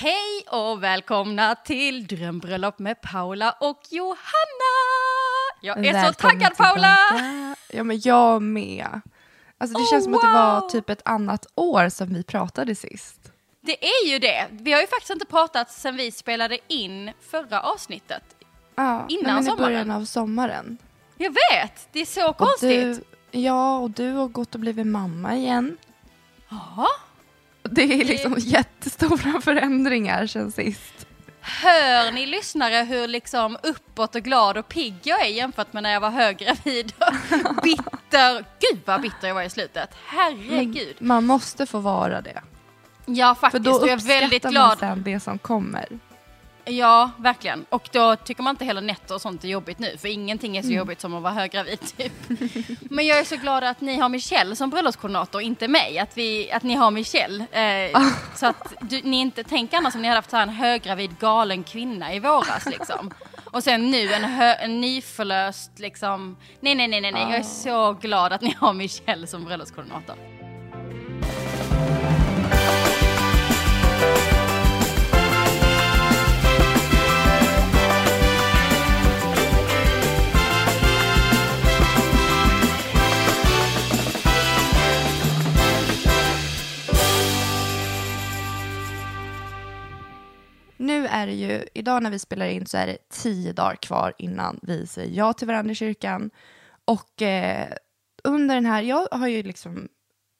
Hej och välkomna till Drömbröllop med Paula och Johanna! Jag är så Välkommen taggad Paula! tillbaka. Ja men jag med. Alltså det Oh, känns som att det var wow. typ ett annat år som vi pratade sist. Det är ju det. Vi har ju faktiskt inte pratat sedan vi spelade in förra avsnittet. Ja, Innan men i sommaren. början av sommaren. Jag vet, det är så Och konstigt. Du, ja, och du har gått och blivit mamma igen. Ja. Det är liksom jättestora förändringar sen sist. Hör ni lyssnare hur liksom uppåt och glad och pigg jag är jämfört med när jag var höggravid och bitter. Gud vad bitter jag var i slutet. Herregud. Man måste få vara det. Ja För faktiskt, då och jag är uppskattar väldigt man glad. sen det som kommer. Ja, verkligen. Och då tycker man inte heller nätter och sånt är jobbigt nu, för ingenting är så Mm. jobbigt som att vara höggravid. Typ. Men jag är så glad att ni har Michelle som bröllopskoordinator, inte mig. Att, vi, att ni har Michelle. Eh, så att du, ni inte tänker annars om ni hade haft så här en höggravid galen kvinna i våras liksom. Och sen nu en, hö, en nyförlöst liksom. Nej, nej, nej, nej, nej. Jag är Ah. så glad att ni har Michelle som bröllopskoordinator. Nu är det ju, idag när vi spelar in så är det tio dagar kvar innan vi säger ja till varandra i kyrkan. Och eh, under den här, jag har ju liksom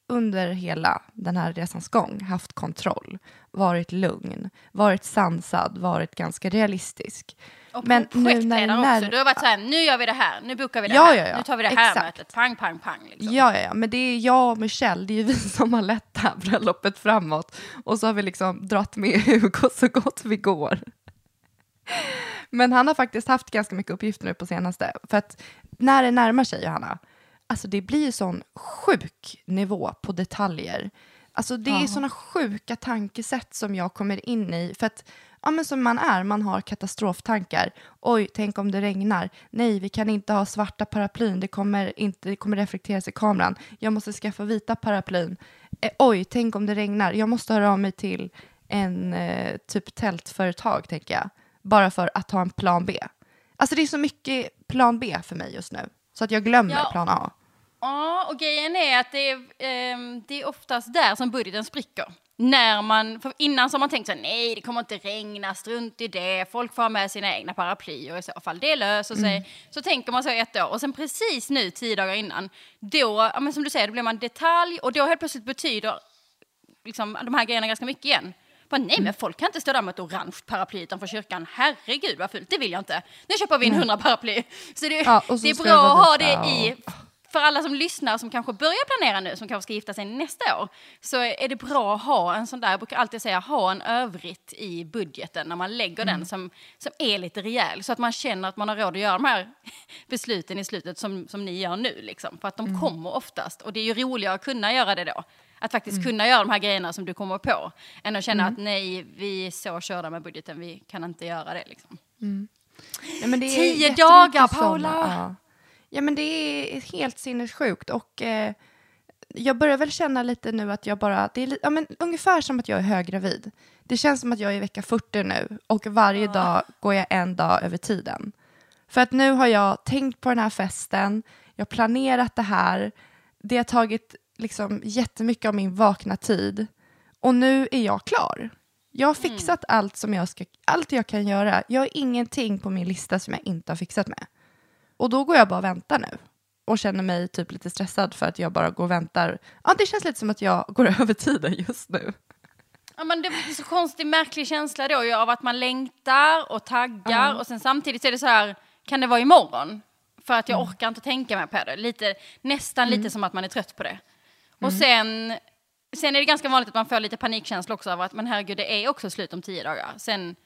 under hela den här resans gång haft kontroll, varit lugn, varit sansad, varit ganska realistisk. Och Men nu när det projektledare när- också. Du har varit så här, nu gör vi det här, nu bokar vi det Ja, här, ja, ja. nu tar vi det här Exakt. mötet, pang, pang, pang. Liksom. Ja, ja, ja, men det är jag och Michelle, det är ju vi som har lett det här bröllopet framåt. Och så har vi liksom dratt med Hugo så gott vi går. Men han har faktiskt haft ganska mycket uppgifter nu på senaste. För att när det närmar sig, Johanna, alltså det blir ju sån sjuk nivå på detaljer. Alltså det är såna sjuka tankesätt som jag kommer in i. För att, ja men som man är, man har katastroftankar. Oj, tänk om det regnar. Nej, vi kan inte ha svarta paraplyn, det kommer, inte, det kommer reflekteras i kameran. Jag måste skaffa vita paraplyn. Eh, oj, tänk om det regnar. Jag måste höra av mig till en eh, typ tältföretag, tänker jag. Bara för att ha en plan B. Alltså det är så mycket plan B för mig just nu. Så att jag glömmer Ja. plan A. Ja, och grejen är att det är, ehm, det är oftast där som budgeten spricker. När man, innan så har man tänkt så här, nej det kommer inte regna, strunt i det, folk får ha med sina egna paraplyer i så fall, det löser sig. Så tänker man så i ett år och sen precis nu, tio dagar innan, då, ja, men som du säger, då blir man detalj och då helt plötsligt betyder liksom, de här grejerna ganska mycket igen. Bara, nej men folk kan inte stå där med ett orange paraply utanför kyrkan, herregud vad fult, det vill jag inte. Nu köper vi en hundra paraply. Så det, Ja, så det är bra att ha det i för alla som lyssnar som kanske börjar planera nu, som kanske ska gifta sig nästa år, så är det bra att ha en sån där, jag brukar alltid säga, ha en övrigt i budgeten när man lägger Mm. den som, som är lite rejäl, så att man känner att man har råd att göra de här besluten i slutet som, som ni gör nu, liksom. för att de Mm. kommer oftast, och det är ju roligare att kunna göra det då. Att faktiskt Mm. kunna göra de här grejerna som du kommer på, än att känna att nej, vi är så körda med budgeten, vi kan inte göra det. Liksom. Ja, men det Tio dagar, Paula! Ja. Ja, men det är helt sinnessjukt. Och eh, jag börjar väl känna lite nu att jag bara... Det är ja, men ungefär som att jag är höggravid. Det känns som att jag är i vecka 40 nu och varje dag går jag en dag över tiden. För att nu har jag tänkt på den här festen, jag har planerat det här, det har tagit liksom jättemycket av min vakna tid och nu är jag klar. Jag har fixat allt som jag ska, allt jag kan göra. Jag har ingenting på min lista som jag inte har fixat med. Och då går jag bara och väntar nu och känner mig typ lite stressad för att jag bara går och väntar. Ja, det känns lite som att jag går över tiden just nu. Ja, men det blir så konstig, märklig känsla då ju av att man längtar och taggar och sen samtidigt så är det så här, kan det vara imorgon? För att jag orkar inte tänka mig på det. Lite, nästan lite som att man är trött på det. Och sen, sen är det ganska vanligt att man får lite panikkänsla också av att men herregud det är också slut om tio dagar. Sen,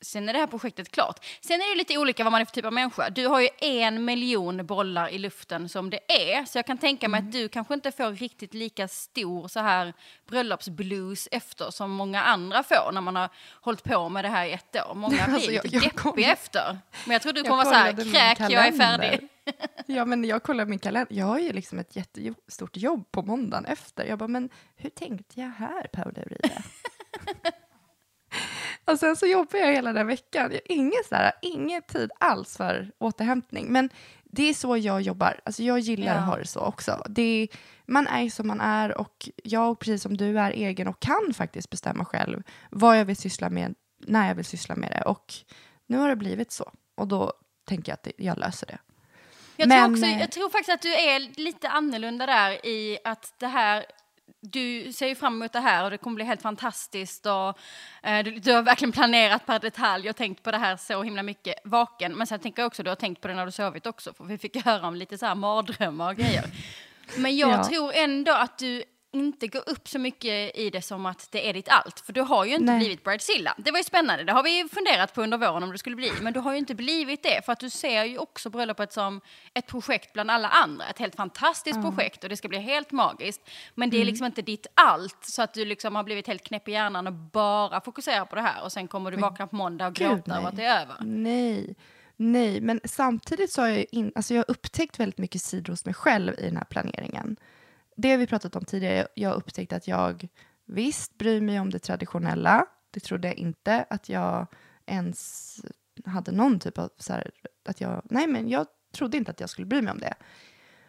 sen är det här projektet klart. Sen är det lite olika vad man är för typ av människa. Du har ju en miljon bollar i luften som det är. Så jag kan tänka mig att du kanske inte får riktigt lika stor så här bröllopsblues efter som många andra får när man har hållit på med det här i ett år. Många blir Alltså, jag- lite jag deppiga kollade- efter. Men jag tror du kommer vara så här, kräk, jag är färdig. Ja, men jag kollar min kalender. Jag har ju liksom ett jättestort jobb på måndagen efter. Jag bara, men hur tänkte jag här, Paula Uride? Och sen så jobbar jag hela den veckan. Jag ingen, så här, ingen tid alls för återhämtning. Men det är så jag jobbar. Alltså jag gillar Ja. att ha det så också. Det är, man är som man är och jag, precis som du, är egen och kan faktiskt bestämma själv vad jag vill syssla med, när jag vill syssla med det. Och nu har det blivit så. Och då tänker jag att det- jag löser det. Jag, Men, tror också, eh, jag tror faktiskt att du är lite annorlunda där i att det här du ser ju fram emot det här och det kommer bli helt fantastiskt och eh, du, du har verkligen planerat per detalj och tänkt på det här så himla mycket vaken. Men sen tänker jag också du har tänkt på det när du sovit också för vi fick höra om lite så här mardrömmar och grejer. Men jag Ja. tror ändå att du inte går upp så mycket i det som att det är ditt allt. För du har ju inte Nej. blivit Bridezilla. Det var ju spännande, det har vi ju funderat på under våren om du skulle bli. Men du har ju inte blivit det, för att du ser ju också bröllopet som ett projekt bland alla andra. Ett helt fantastiskt projekt och det ska bli helt magiskt. Men det är liksom inte ditt allt, så att du liksom har blivit helt knäpp i hjärnan och bara fokuserar på det här. Och sen kommer du vakna på måndag och gråta över att det är över. Nej, nej, men samtidigt så har jag, in, alltså jag har upptäckt väldigt mycket sidor hos mig själv i den här planeringen. Det har vi pratat om tidigare. Jag har upptäckt att jag visst bryr mig om det traditionella. Det trodde jag inte att jag ens hade någon typ av så här, att jag, nej men jag trodde inte att jag skulle bry mig om det.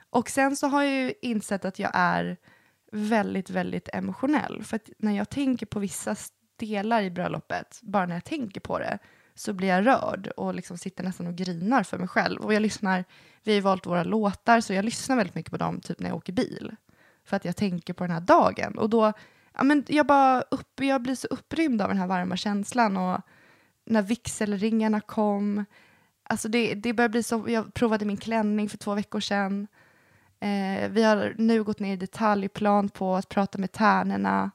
Och sen så har jag ju insett att jag är väldigt, väldigt emotionell. För att när jag tänker på vissa delar i bröllopet, bara när jag tänker på det, så blir jag rörd och liksom sitter nästan och grinar för mig själv. Och jag lyssnar, vi har ju valt våra låtar, så jag lyssnar väldigt mycket på dem typ när jag åker bil. För att jag tänker på den här dagen. Och då, ja men jag bara upp, jag blir så upprymd av den här varma känslan och när vigselringarna kom. Alltså det, det börjar bli så, jag provade min klänning för två veckor sedan. Eh, vi har nu gått ner i detaljplan på att prata med tärnorna,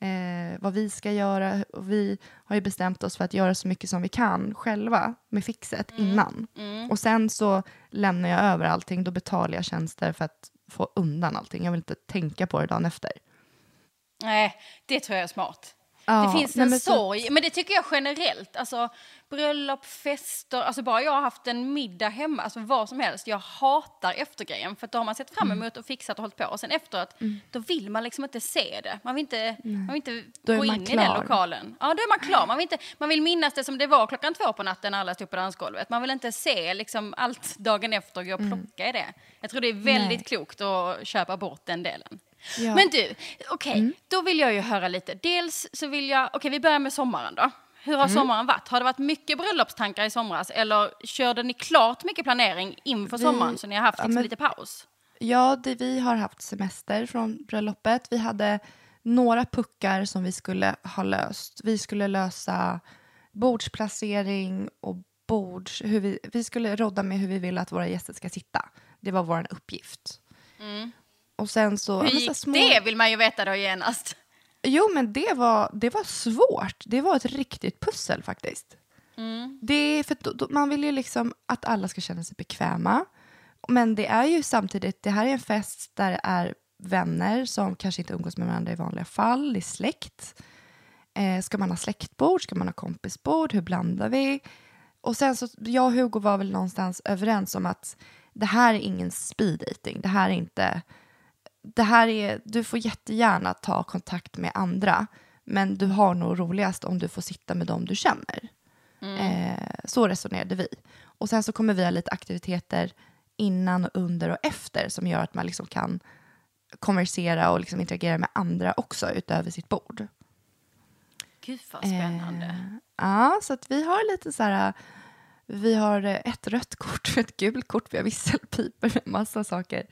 eh, vad vi ska göra. Och vi har ju bestämt oss för att göra så mycket som vi kan själva med fixet innan. Och sen så lämnar jag över allting, då betalar jag tjänster för att få undan allting. Jag vill inte tänka på det dagen efter. Nej, det tror jag är smart. Ja, det finns en men så- sorg, men det tycker jag generellt. Alltså bröllop, fester, alltså bara jag har haft en middag hemma, alltså vad som helst. Jag hatar eftergrejen för att då har man sett fram Mm. emot och fixat och hållit på och sen efteråt, då vill man liksom inte se det. Man vill inte, man vill inte gå in i den klar. lokalen. Ja, då är man klar. Man vill, inte, man vill minnas det som det var klockan två på natten när alla stod på dansgolvet. Man vill inte se liksom allt dagen efter och gå och plocka i det. Jag tror det är väldigt Mm. Nej. klokt att köpa bort den delen. Ja. Men du, okej, då vill jag ju höra lite. Dels så vill jag, okej vi börjar med sommaren då. Hur har sommaren varit? Har det varit mycket bröllopstankar i somras eller körde ni klart mycket planering inför Vi- sommaren så ni har haft ja, liksom men- lite paus? Ja, det, vi har haft semester från bröllopet. Vi hade några puckar som vi skulle ha löst. Vi skulle lösa bordsplacering och bords... Hur vi, vi skulle rodda med hur vi vill att våra gäster ska sitta. Det var vår uppgift. Och sen så... Mm. Hur gick små- det vill man ju veta då genast. Jo, men det var, det var svårt. Det var ett riktigt pussel faktiskt. Det är för då, då, man vill ju liksom att alla ska känna sig bekväma. Men det är ju samtidigt, det här är en fest där det är vänner som kanske inte umgås med varandra i vanliga fall, det är släkt. Eh, ska man ha släktbord? Ska man ha kompisbord? Hur blandar vi? Och sen så, jag och Hugo var väl någonstans överens om att det här är ingen speed dating. Det här är inte det här är, du får jättegärna ta kontakt med andra, men du har nog roligast om du får sitta med dem du känner. Eh, så resonerade vi. Och sen så kommer vi ha lite aktiviteter innan, och under och efter som gör att man liksom kan konversera och liksom interagera med andra också utöver sitt bord. Gud vad spännande. Eh, ja, så att vi har lite så här... Vi har ett rött kort ett gult kort. Vi har visselpipor med massa saker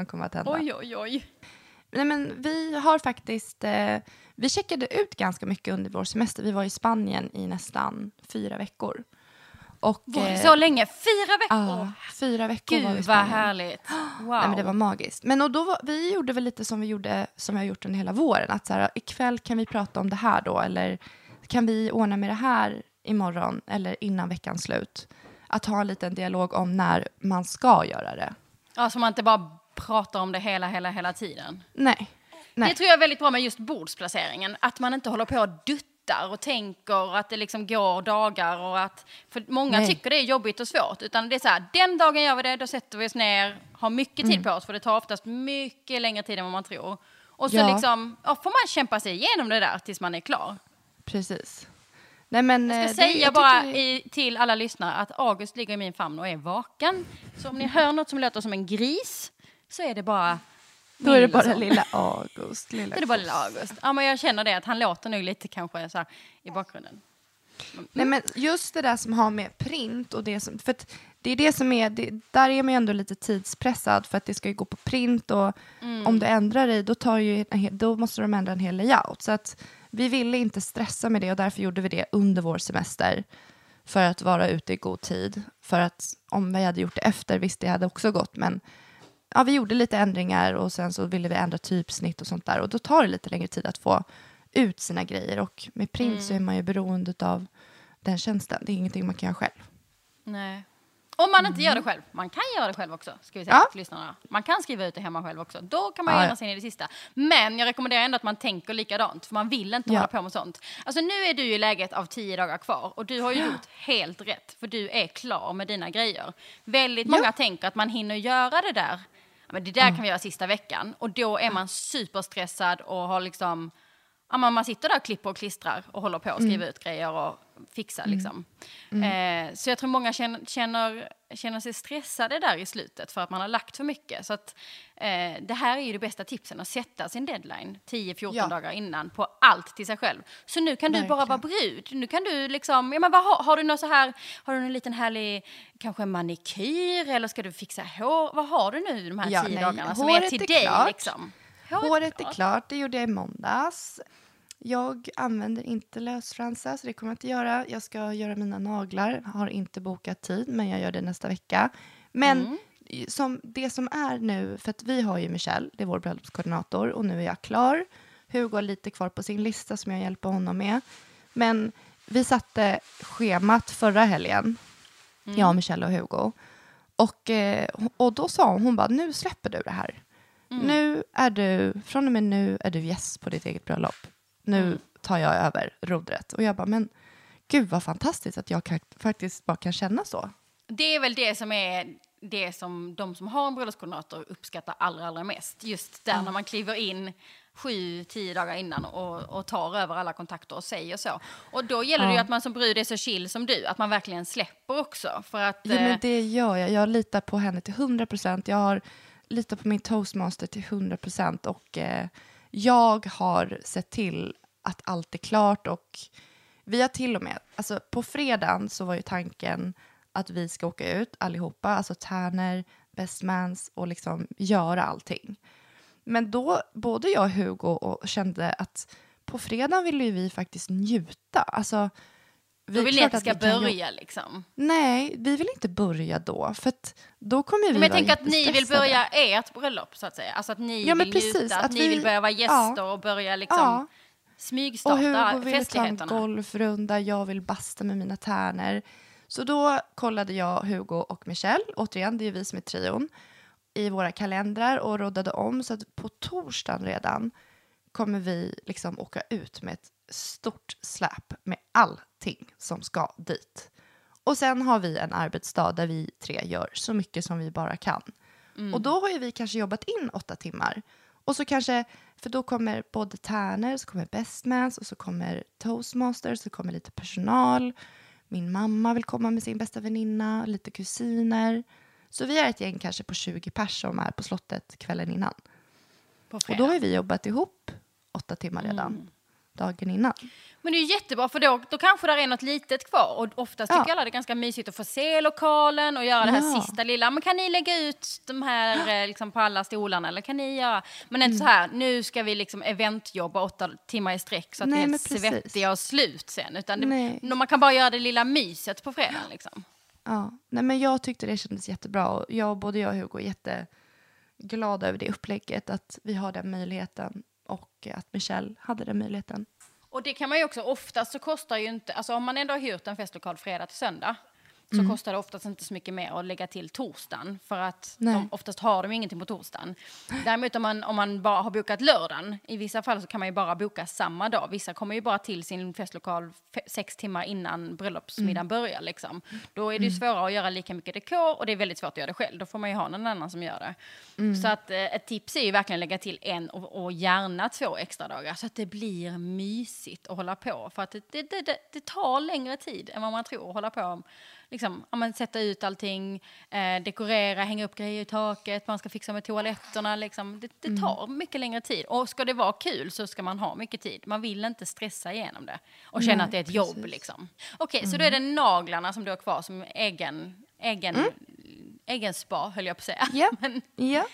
som kommer att hända. Oj, oj, oj. Nej, men vi har faktiskt... Eh, vi checkade ut ganska mycket under vår semester. Vi var i Spanien i nästan fyra veckor. Och, Var det eh, så länge? Fyra veckor? Ja, fyra veckor var vi i Gud vad Spanien. härligt. Wow. Nej, men det var magiskt. Men och då var, vi gjorde väl lite som vi gjorde, som vi har gjort under hela våren. Att så här, ikväll kan vi prata om det här då, eller kan vi ordna med det här imorgon, eller innan veckans slut. Att ha en liten dialog om när man ska göra det. Ja, så man inte bara pratar om det hela, hela, hela tiden. Nej. Nej. Det tror jag är väldigt bra med just bordsplaceringen. Att man inte håller på och duttar och tänker att det liksom går dagar och att... För många Nej. tycker det är jobbigt och svårt. Utan det är så här, den dagen gör vi det, då sätter vi oss ner, har mycket Mm. tid på oss för det tar oftast mycket längre tid än vad man tror. Och så Ja. liksom, ja, får man kämpa sig igenom det där tills man är klar. Precis. Nej, men, Jag eh, ska det- säga jag bara tycker- i, till alla lyssnare att August ligger i min famn och är vaken. Så om ni hör något som låter som en gris så är det bara Då är det bara lilla August. Lilla Då är det bara lilla August. Ja, men jag känner det att han låter nog lite kanske så här i bakgrunden. Nej, men just det där som har med print och det som... För det är det som är... Det, där är man ju ändå lite tidspressad för att det ska ju gå på print och om du ändrar dig då, tar ju, då måste de ändra en hel layout. Så att vi ville inte stressa med det och därför gjorde vi det under vår semester för att vara ute i god tid. För att om vi hade gjort det efter, visst det hade också gått men ja, vi gjorde lite ändringar och sen så ville vi ändra typsnitt och sånt där och då tar det lite längre tid att få ut sina grejer och med print så är man ju beroende av den tjänsten. Det är ingenting man kan göra själv. Nej. Om man inte gör det själv. Man kan göra det själv också, ska vi säga Ja. till lyssnarna. Man kan skriva ut det hemma själv också. Då kan man Ja, ja. sig in i det sista. Men jag rekommenderar ändå att man tänker likadant, för man vill inte Ja. hålla på med sånt. Alltså nu är du i läget av tio dagar kvar och du har ju gjort helt rätt, för du är klar med dina grejer. Väldigt Ja. många tänker att man hinner göra det där. Men det där kan vi göra sista veckan. Och då är man superstressad och har liksom Ja, man, sitter där och klipper och klistrar och håller på att skriva ut grejer och fixa liksom. Eh, så jag tror många känner, känner, känner sig stressade där i slutet för att man har lagt för mycket. Så att eh, det här är ju det bästa tipsen, att sätta sin deadline 10-14 Ja. dagar innan på allt till sig själv. Så nu kan du bara vara Verkligen. brud. Nu kan du liksom, ja men vad har, har du något så här, har du en liten härlig, kanske manikyr eller ska du fixa hår? Vad har du nu de här Ja, 10 nej, dagarna som är håret till är dig klart. liksom? Håret är klart, det gjorde jag i måndags. Jag använder inte lösfransar, så det kommer jag inte göra. Jag ska göra mina naglar, har inte bokat tid, men jag gör det nästa vecka. Men som, det som är nu, för att vi har ju Michelle, det är vår bröllopskoordinator, och nu är jag klar. Hugo har lite kvar på sin lista som jag hjälper honom med. Men vi satte schemat förra helgen, jag, Michelle och Hugo. Och, eh, och då sa hon, hon bara, nu släpper du det här. Nu är du, från och med nu är du gäst på ditt eget bröllop. Nu tar jag över rodret. Och jag bara, men gud vad fantastiskt att jag kan, faktiskt bara kan känna så. Det är väl det som är det som de som har en bröllopskoordinator uppskattar allra, allra mest. Just där när man kliver in sju, tio dagar innan och, och tar över alla kontakter och säger så. Och då gäller det Ja. att man som brud är så chill som du, att man verkligen släpper också. För att, Ja, eh, men det gör jag. Jag litar på henne till 100 procent. Jag har litat på min toastmaster till 100 procent. Och eh, jag har sett till att allt är klart. Och vi har till och med, alltså på fredagen så var ju tanken att vi ska åka ut allihopa, alltså Tärner, bestmans och liksom göra allting. Men då, både jag och Hugo och kände att på fredagen ville ju vi faktiskt njuta. Alltså, vi- då vill ni att det ska börja liksom. Nej, vi vill inte börja då. För då kommer vi Men jag tänker att ni vill börja ert bröllop så att säga. Alltså att ni Ja, vill precis, njuta, att, att ni vi- vill börja vara gäster ja. och börja liksom Ja. Och smygstarta Hugo vill ta en festligheterna. golfrunda, jag vill basta med mina tärnor. Så då kollade jag, Hugo och Michelle, återigen, det är vi som är trion, i våra kalendrar och roddade om. Så att på torsdagen redan kommer vi liksom åka ut med ett stort släp med allting som ska dit. Och sen har vi en arbetsdag där vi tre gör så mycket som vi bara kan. Och då har ju vi kanske jobbat in åtta timmar. Och så kanske, för då kommer både Tärner, så kommer Bestmans och så kommer Toastmasters, så kommer lite personal. Min mamma vill komma med sin bästa väninna, lite kusiner. Så vi är ett gäng kanske på 20 pers som är på slottet kvällen innan. Och då har vi jobbat ihop åtta timmar redan, dagen innan. Men det är jättebra för då, då kanske det är något litet kvar och oftast Ja. tycker alla det är ganska mysigt att få se lokalen och göra det här Ja. sista lilla. Men kan ni lägga ut de här eh, liksom på alla stolarna eller kan ni göra? Men inte så här, nu ska vi liksom eventjobba åtta timmar i sträck så att Nej, vi är helt svettiga och slut sen. Utan det, man kan bara göra det lilla myset på fredagen liksom. Ja, nej men jag tyckte det kändes jättebra. Och jag, både jag och Hugo är jätteglada över det upplägget, att vi har den möjligheten och att Michelle hade den möjligheten. Och det kan man ju också, oftast så kostar ju inte, alltså om man ändå har hyrt en festlokal fredag till söndag, så kostar det oftast inte så mycket mer att lägga till torsdagen. För att Nej. de, oftast har de ingenting på torsdagen. Däremot om man, om man bara har bokat lördagen, i vissa fall så kan man ju bara boka samma dag. Vissa kommer ju bara till sin festlokal fe- sex timmar innan bröllopsmiddagen börjar. Liksom. Då är det ju svårare att göra lika mycket dekor och det är väldigt svårt att göra det själv. Då får man ju ha någon annan som gör det. Så att, eh, ett tips är ju verkligen att lägga till en och, och gärna två extra dagar så att det blir mysigt att hålla på. För att det, det, det, det, det tar längre tid än vad man tror att hålla på. Liksom, ja, men sätta ut allting, eh, dekorera, hänga upp grejer i taket, man ska fixa med toaletterna. Liksom. Det, det tar mycket längre tid. Och ska det vara kul så ska man ha mycket tid. Man vill inte stressa igenom det och känna Nej, att det är ett jobb. precis. Liksom. Okej, så då är det naglarna som du har kvar som egen, egen, egen spa, höll jag på att säga. Ja. Men Ja.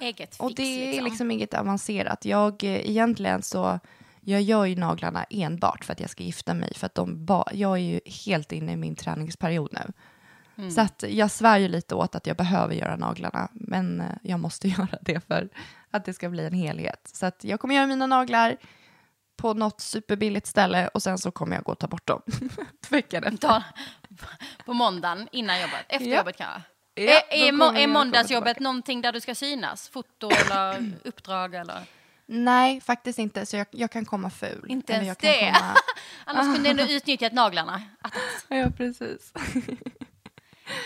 eget fix. Och det är liksom inget avancerat. Jag, eh, egentligen så, jag gör ju naglarna enbart för att jag ska gifta mig. För att de ba, jag är ju helt inne i min träningsperiod nu. Mm. Så att jag svär ju lite åt att jag behöver göra naglarna. Men eh, jag måste göra det för att det ska bli en helhet. Så att jag kommer göra mina naglar på något superbilligt ställe och sen så kommer jag gå och ta bort dem veckan efter. På måndagen innan jobbet, efter Ja. jobbet kanske. Ja, är, är, må, är måndagsjobbet någonting där du ska synas? Foto eller uppdrag eller? Nej, faktiskt inte. Så jag, jag kan komma ful. Inte Eller ens det. Komma... Annars kunde du ändå utnyttjat naglarna. Attans. Ja, precis.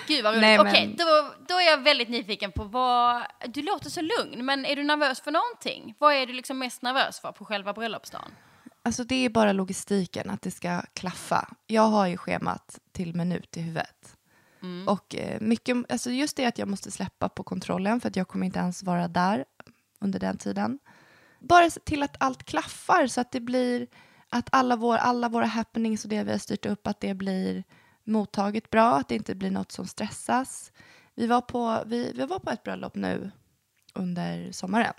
Gud vad roligt. Nej, men- Okej, då, då är jag väldigt nyfiken på vad... Du låter så lugn, men är du nervös för någonting? Vad är du liksom mest nervös för på själva bröllopsdagen? Alltså det är bara logistiken, att det ska klaffa. Jag har ju schemat till minut i huvudet. Och eh, mycket, alltså just det att jag måste släppa på kontrollen för att jag kommer inte ens vara där under den tiden. Bara se till att allt klaffar så att det blir att alla, vår, alla våra happenings och det vi har styrt upp att det blir mottaget bra, att det inte blir något som stressas. Vi var på, vi, vi var på ett bröllop nu under sommaren.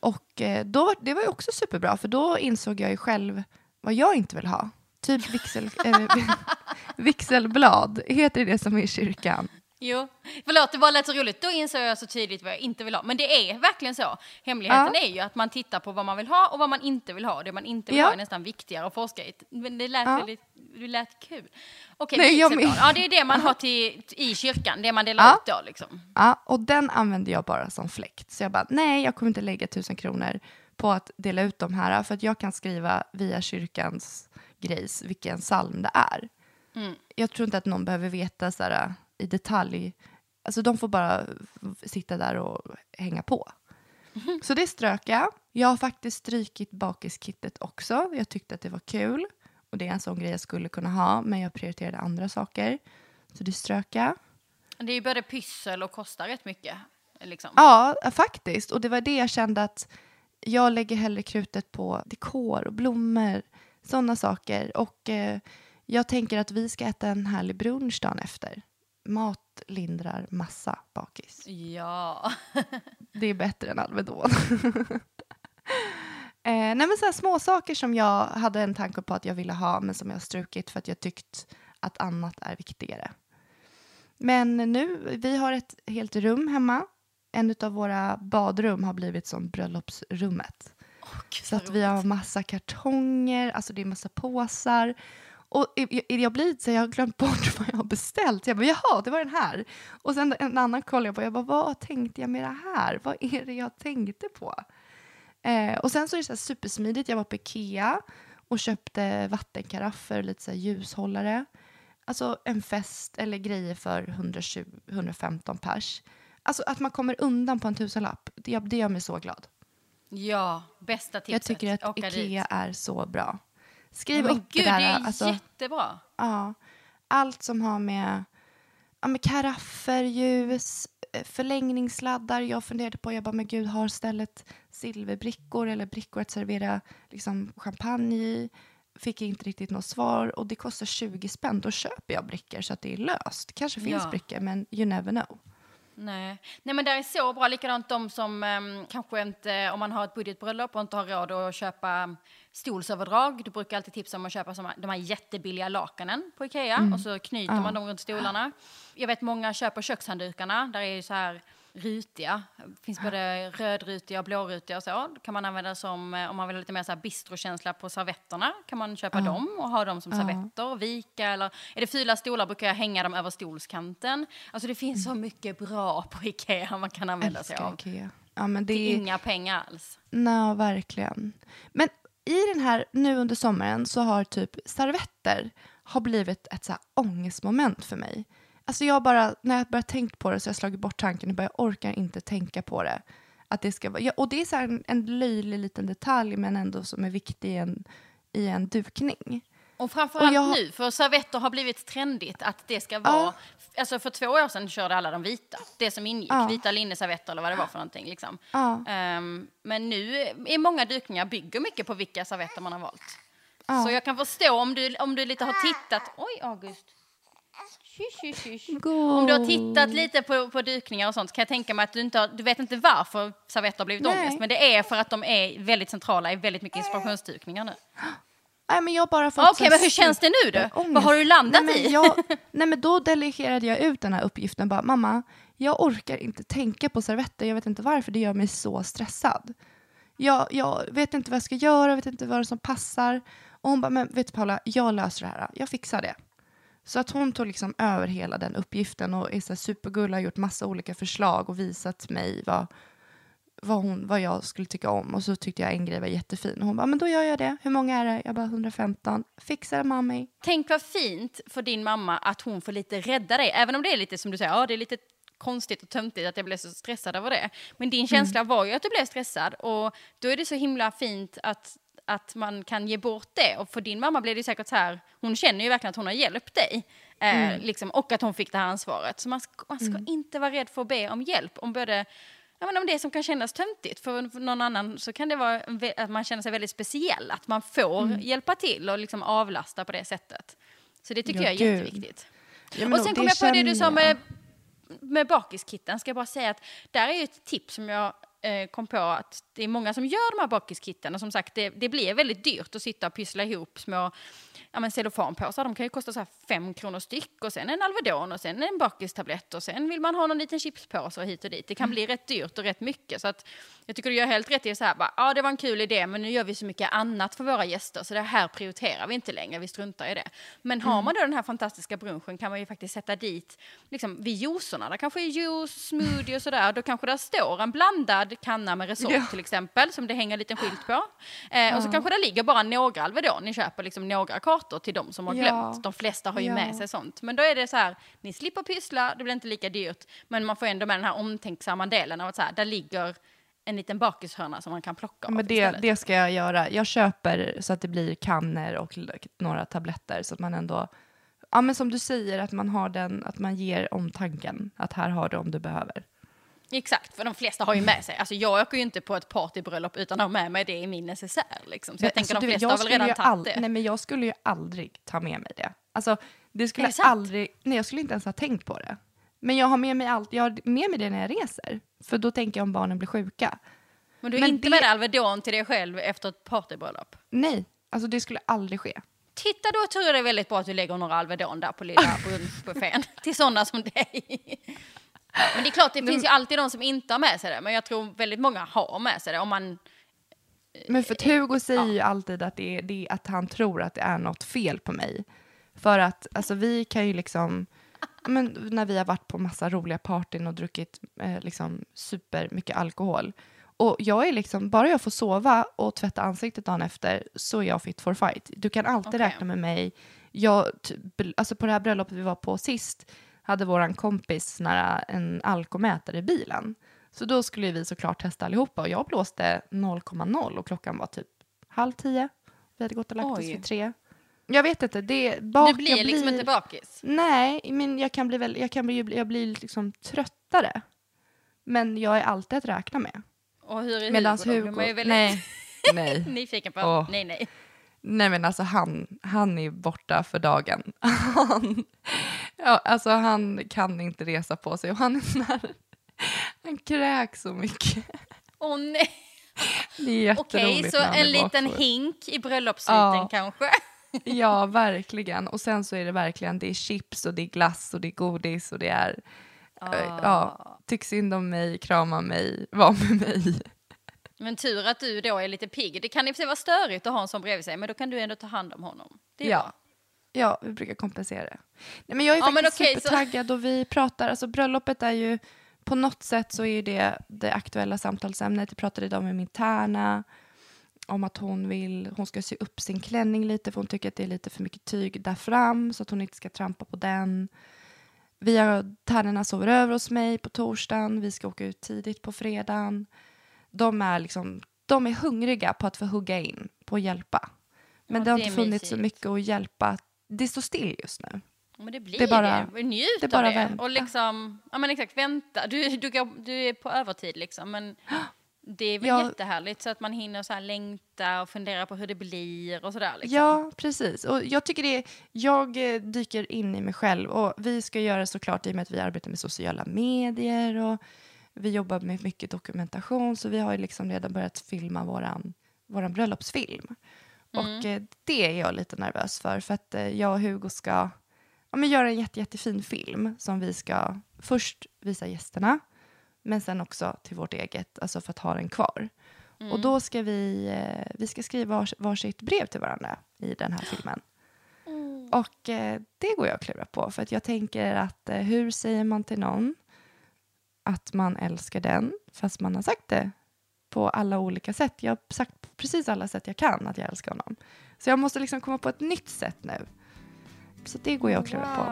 Och eh, då, det var ju också superbra, för då insåg jag ju själv vad jag inte vill ha. Typ vixel, eh, vigselblad, heter det som är i kyrkan? Jo, förlåt det bara lät så roligt. Då insåg jag så tydligt vad jag inte vill ha. Men det är verkligen så. Hemligheten Ja. är ju att man tittar på vad man vill ha och vad man inte vill ha. Det man inte vill Ja. ha är nästan viktigare att forska i. Men det lät Ja. väldigt, det lät kul. Okej, Nej, jag Ja, det är det man har till, i kyrkan. Det man delar Ja. ut då liksom. Ja, och den använde jag bara som fläkt. Så jag bara, nej, jag kommer inte lägga tusen kronor på att dela ut de här, för att jag kan skriva via kyrkans grejs vilken psalm det är. Jag tror inte att någon behöver veta så här, i detalj. Alltså de får bara sitta där och hänga på. Så det strök jag. Jag har faktiskt strykit bakiskittet också. Jag tyckte att det var kul. Och det är en sån grej jag skulle kunna ha, men jag prioriterade andra saker. Så det strök jag. Det är ju både pyssel och kostar rätt mycket. Liksom. Ja, faktiskt. Och det var det jag kände att jag lägger hellre krutet på dekor och blommor, sådana saker. Och eh, jag tänker att vi ska äta en härlig brunch dagen efter. Mat lindrar massa bakis. Ja. Det är bättre än Alvedon. eh, nej men så här små saker som jag hade en tanke på att jag ville ha men som jag strukit för att jag tyckt att annat är viktigare. Men nu, vi har ett helt rum hemma. En av våra badrum har blivit som bröllopsrummet. Gud, Så att vi har massa kartonger, alltså det är massa påsar. Och jag, jag blir så jag har glömt bort vad jag har beställt. Jag bara, jaha, det var den här. Och sen en annan kollar jag på, jag bara, vad tänkte jag med det här? Vad är det jag tänkte på? Eh, och sen så är det så supersmidigt, jag var på Ikea och köpte vattenkaraffer och lite så ljushållare. Alltså en fest eller grejer för 120-115 pers. Alltså att man kommer undan på en tusenlapp, det, det gör mig så glad. Ja, bästa tipset. Jag tycker att Ikea dit. är så bra. Skriv Men upp gud, det där. det är alltså, jättebra. ja, allt som har med, ja, med karaffer, ljus, eh, förlängningssladdar. Jag funderade på, jag bara, men gud, har stället silverbrickor eller brickor att servera liksom, champagne i? Fick inte riktigt något svar och det kostar 20 spänn. Då köper jag brickor så att det är löst. kanske finns Ja. brickor, men you never know. Nej. Nej, men det är så bra. Likadant de som ehm, kanske inte, om man har ett budgetbröllop och inte har råd att köpa stolsöverdrag. Du brukar alltid tipsa om att köpa som, de här jättebilliga lakanen på Ikea och så knyter man dem runt stolarna. Jag vet många köper kökshanddukarna. Där är ju så här rutiga. Det finns både rödrutiga och blårutiga och så. Då kan man använda som, eh, om man vill ha lite mer så här bistrokänsla på servetterna, kan man köpa dem och ha dem som servetter och vika. Eller är det fula stolar brukar jag hänga dem över stolskanten. Alltså det finns så mycket bra på Ikea man kan använda sig av. Ikea. Ja, men det Till är... inga pengar alls. Nej, verkligen. Men i den här, nu under sommaren så har typ servetter har blivit ett så här ångestmoment för mig. Alltså jag bara, när jag börjat tänkt på det så har jag slagit bort tanken och bara, jag orkar inte tänka på det. Att det ska vara, ja, och det är så här en, en löjlig liten detalj men ändå som är viktig i en, i en dukning. Och framförallt Och jag- nu, för servetter har blivit trendigt att det ska vara... Alltså för två år sedan körde alla de vita, det som ingick, Ja. vita linneservetter eller vad det var för någonting. Liksom. Ja. Ehm, men nu är många dukningar bygger mycket på vilka servetter man har valt. Ja. Så jag kan förstå om du, om du lite har tittat... Oj, August. Shush, shush, shush. Om du har tittat lite på, på dukningar och sånt så kan jag tänka mig att du inte har, du vet inte varför servetter har blivit Nej. ångest. Men det är för att de är väldigt centrala i väldigt mycket inspirationsdukningar nu. Nej, men jag bara fått Okej, här men hur känns det nu då? Vad har du landat nej, men i? Jag, nej, men då delegerade jag ut den här uppgiften. Bara, Mamma, jag orkar inte tänka på servetter. Jag vet inte varför. Det gör mig så stressad. Jag, jag vet inte vad jag ska göra, jag vet inte vad som passar. Och hon bara, men vet du Paula, jag löser det här. Jag fixar det. Så att hon tog liksom över hela den uppgiften och är så här supergull har gjort massa olika förslag och visat mig vad, vad, hon, vad jag skulle tycka om. Och så tyckte jag en grej var jättefin. Och hon bara, men då gör jag det. Hur många är det? Jag bara, 115. Fixar det mami. Tänk vad fint för din mamma att hon får lite rädda dig. Även om det är lite som du säger, ja det är lite konstigt och töntigt att jag blev så stressad över det. Men din känsla var ju att du blev stressad och då är det så himla fint att, att man kan ge bort det. Och för din mamma blev det säkert så här, hon känner ju verkligen att hon har hjälpt dig. Eh, liksom, och att hon fick det här ansvaret. Så man ska, man ska inte vara rädd för att be om hjälp om både Ja, men om det som kan kännas töntigt för någon annan så kan det vara att man känner sig väldigt speciell. Att man får hjälpa till och liksom avlasta på det sättet. Så det tycker Ja, jag är gud. jätteviktigt. Ja, och sen kom jag på det du sa med, med bakiskitten. Ska jag bara säga att där är ju ett tips som jag eh, kom på att det är många som gör de här bakiskitten. Och som sagt, det, det blir väldigt dyrt att sitta och pyssla ihop små ja, men cellofanpåsar. De kan ju kosta så här fem kronor styck och sen en Alvedon och sen en bakistablett och sen vill man ha någon liten chipspåse och hit och dit. Det kan bli rätt dyrt och rätt mycket. Så att jag tycker du gör helt rätt i så här, bara, ja det var en kul idé men nu gör vi så mycket annat för våra gäster så det här prioriterar vi inte längre, vi struntar i det. Men har man då den här fantastiska brunchen kan man ju faktiskt sätta dit, liksom vid juicerna, där kanske är juice, smoothie och sådär, då kanske där står en blandad kanna med resort Ja. till exempel, som det hänger en liten skylt på. Eh, Och så kanske det ligger bara några Alvedon, ni köper liksom några kartor till de som har Ja. glömt. De flesta har ju Ja. med sig sånt. Men då är det så här, ni slipper pyssla, det blir inte lika dyrt, men man får ändå med den här omtänksamma delen av att så här, där ligger en liten bakishörna som man kan plocka av Men det, det ska jag göra. Jag köper så att det blir kannor och några tabletter så att man ändå, ja men som du säger, att man har den, att man ger omtanken. Att här har du om du behöver. Exakt, för de flesta har ju med sig. Alltså jag åker ju inte på ett partybröllop utan att ha med mig det i min necessär. Liksom. Så jag tänker Alltså, de du, flesta jag har väl redan tagit det. Nej men jag skulle ju aldrig ta med mig det. Alltså det skulle det aldrig, nej jag skulle inte ens ha tänkt på det. Men jag har med mig allt, jag har med mig det när jag reser. För då tänker jag om barnen blir sjuka. Men du är men inte det- med Alvedon till dig själv efter ett partybröllop? Nej, alltså det skulle aldrig ske. Titta då tror jag det är väldigt bra att du lägger några Alvedon där på lilla brunchbuffén till sådana som dig. Men det är klart, det finns ju alltid de som inte har med sig det. Men jag tror väldigt många har med sig det. Om man, Men för att Hugo säger ju alltid att, det är, det att han tror att det är något fel på mig. För att alltså, vi kan ju liksom, ja, men, när vi har varit på massa roliga partyn och druckit eh, liksom, super mycket alkohol. Och jag är liksom, bara jag får sova och tvätta ansiktet dagen efter så är jag fit for fight. Du kan alltid Okej. räkna med mig. Jag, alltså på det här bröllopet vi var på sist hade våran kompis nära en alkomätare i bilen. Så då skulle vi såklart testa allihopa och jag blåste 0,0 och klockan var typ halv tio. Vi hade gått och lagt oss Oj. vid tre. Jag vet inte, det bak, du blir jag liksom inte bakis. Nej, men jag kan bli väl, jag kan bli, jag blir liksom tröttare. Men jag är alltid att räkna med. Och hur är Medan Hugo? Hugo, är väldigt nej, nej. nyfiken på. Åh. Nej, nej. Nej men alltså han, han är borta för dagen. Han, ja, alltså han kan inte resa på sig och han är sån här, han kräks så mycket. Åh nej. Det är Okej, jätteroligt så han är en liten bakfull. hink i bröllopssviten Ja. kanske. Ja, verkligen. Och sen så är det verkligen, det är chips och det är glass och det är godis och det är, Ah. ja. tyck synd om mig, krama mig, vara med mig. Men tur att du då är lite pigg. Det kan i och för sig vara störigt att ha en sån bredvid sig, men då kan du ändå ta hand om honom. Det är Ja. bra. Ja, vi brukar kompensera det. Nej, men jag är Ja, faktiskt okej, så- supertaggad och vi pratar, alltså bröllopet är ju, på något sätt så är det det aktuella samtalsämnet. Jag pratade idag med min tärna om att hon vill, hon ska sy upp sin klänning lite för hon tycker att det är lite för mycket tyg där fram så att hon inte ska trampa på den. Vi har, tärnorna sover över hos mig på torsdagen, vi ska åka ut tidigt på fredagen. De är liksom, de är hungriga på att få hugga in, på att hjälpa. Men Ja, det har inte funnits så mysigt. mycket att hjälpa. Det står still just nu. Men det blir Det är bara- det. Njut det är bara av det. vänta. Och liksom, ja men exakt, vänta. Du, du, du är på övertid liksom, men det är väl Ja. jättehärligt så att man hinner så här längta och fundera på hur det blir och sådär. Liksom. Ja, precis. Och jag tycker det är, jag eh, dyker in i mig själv och vi ska göra såklart i och med att vi arbetar med sociala medier och vi jobbar med mycket dokumentation så vi har ju liksom redan börjat filma våran, våran bröllopsfilm. Och eh, det är jag lite nervös för för att eh, jag och Hugo ska ja, men göra en jätte, jättefin film som vi ska först visa gästerna men sen också till vårt eget, alltså för att ha den kvar. Och då ska vi, eh, vi ska skriva vars, varsitt brev till varandra i den här filmen. Och eh, det går jag att klura på, för att jag tänker att eh, hur säger man till någon att man älskar den, fast man har sagt det på alla olika sätt. Jag har sagt på precis alla sätt jag kan att jag älskar honom. Så jag måste liksom komma på ett nytt sätt nu. Så det går jag att klura på.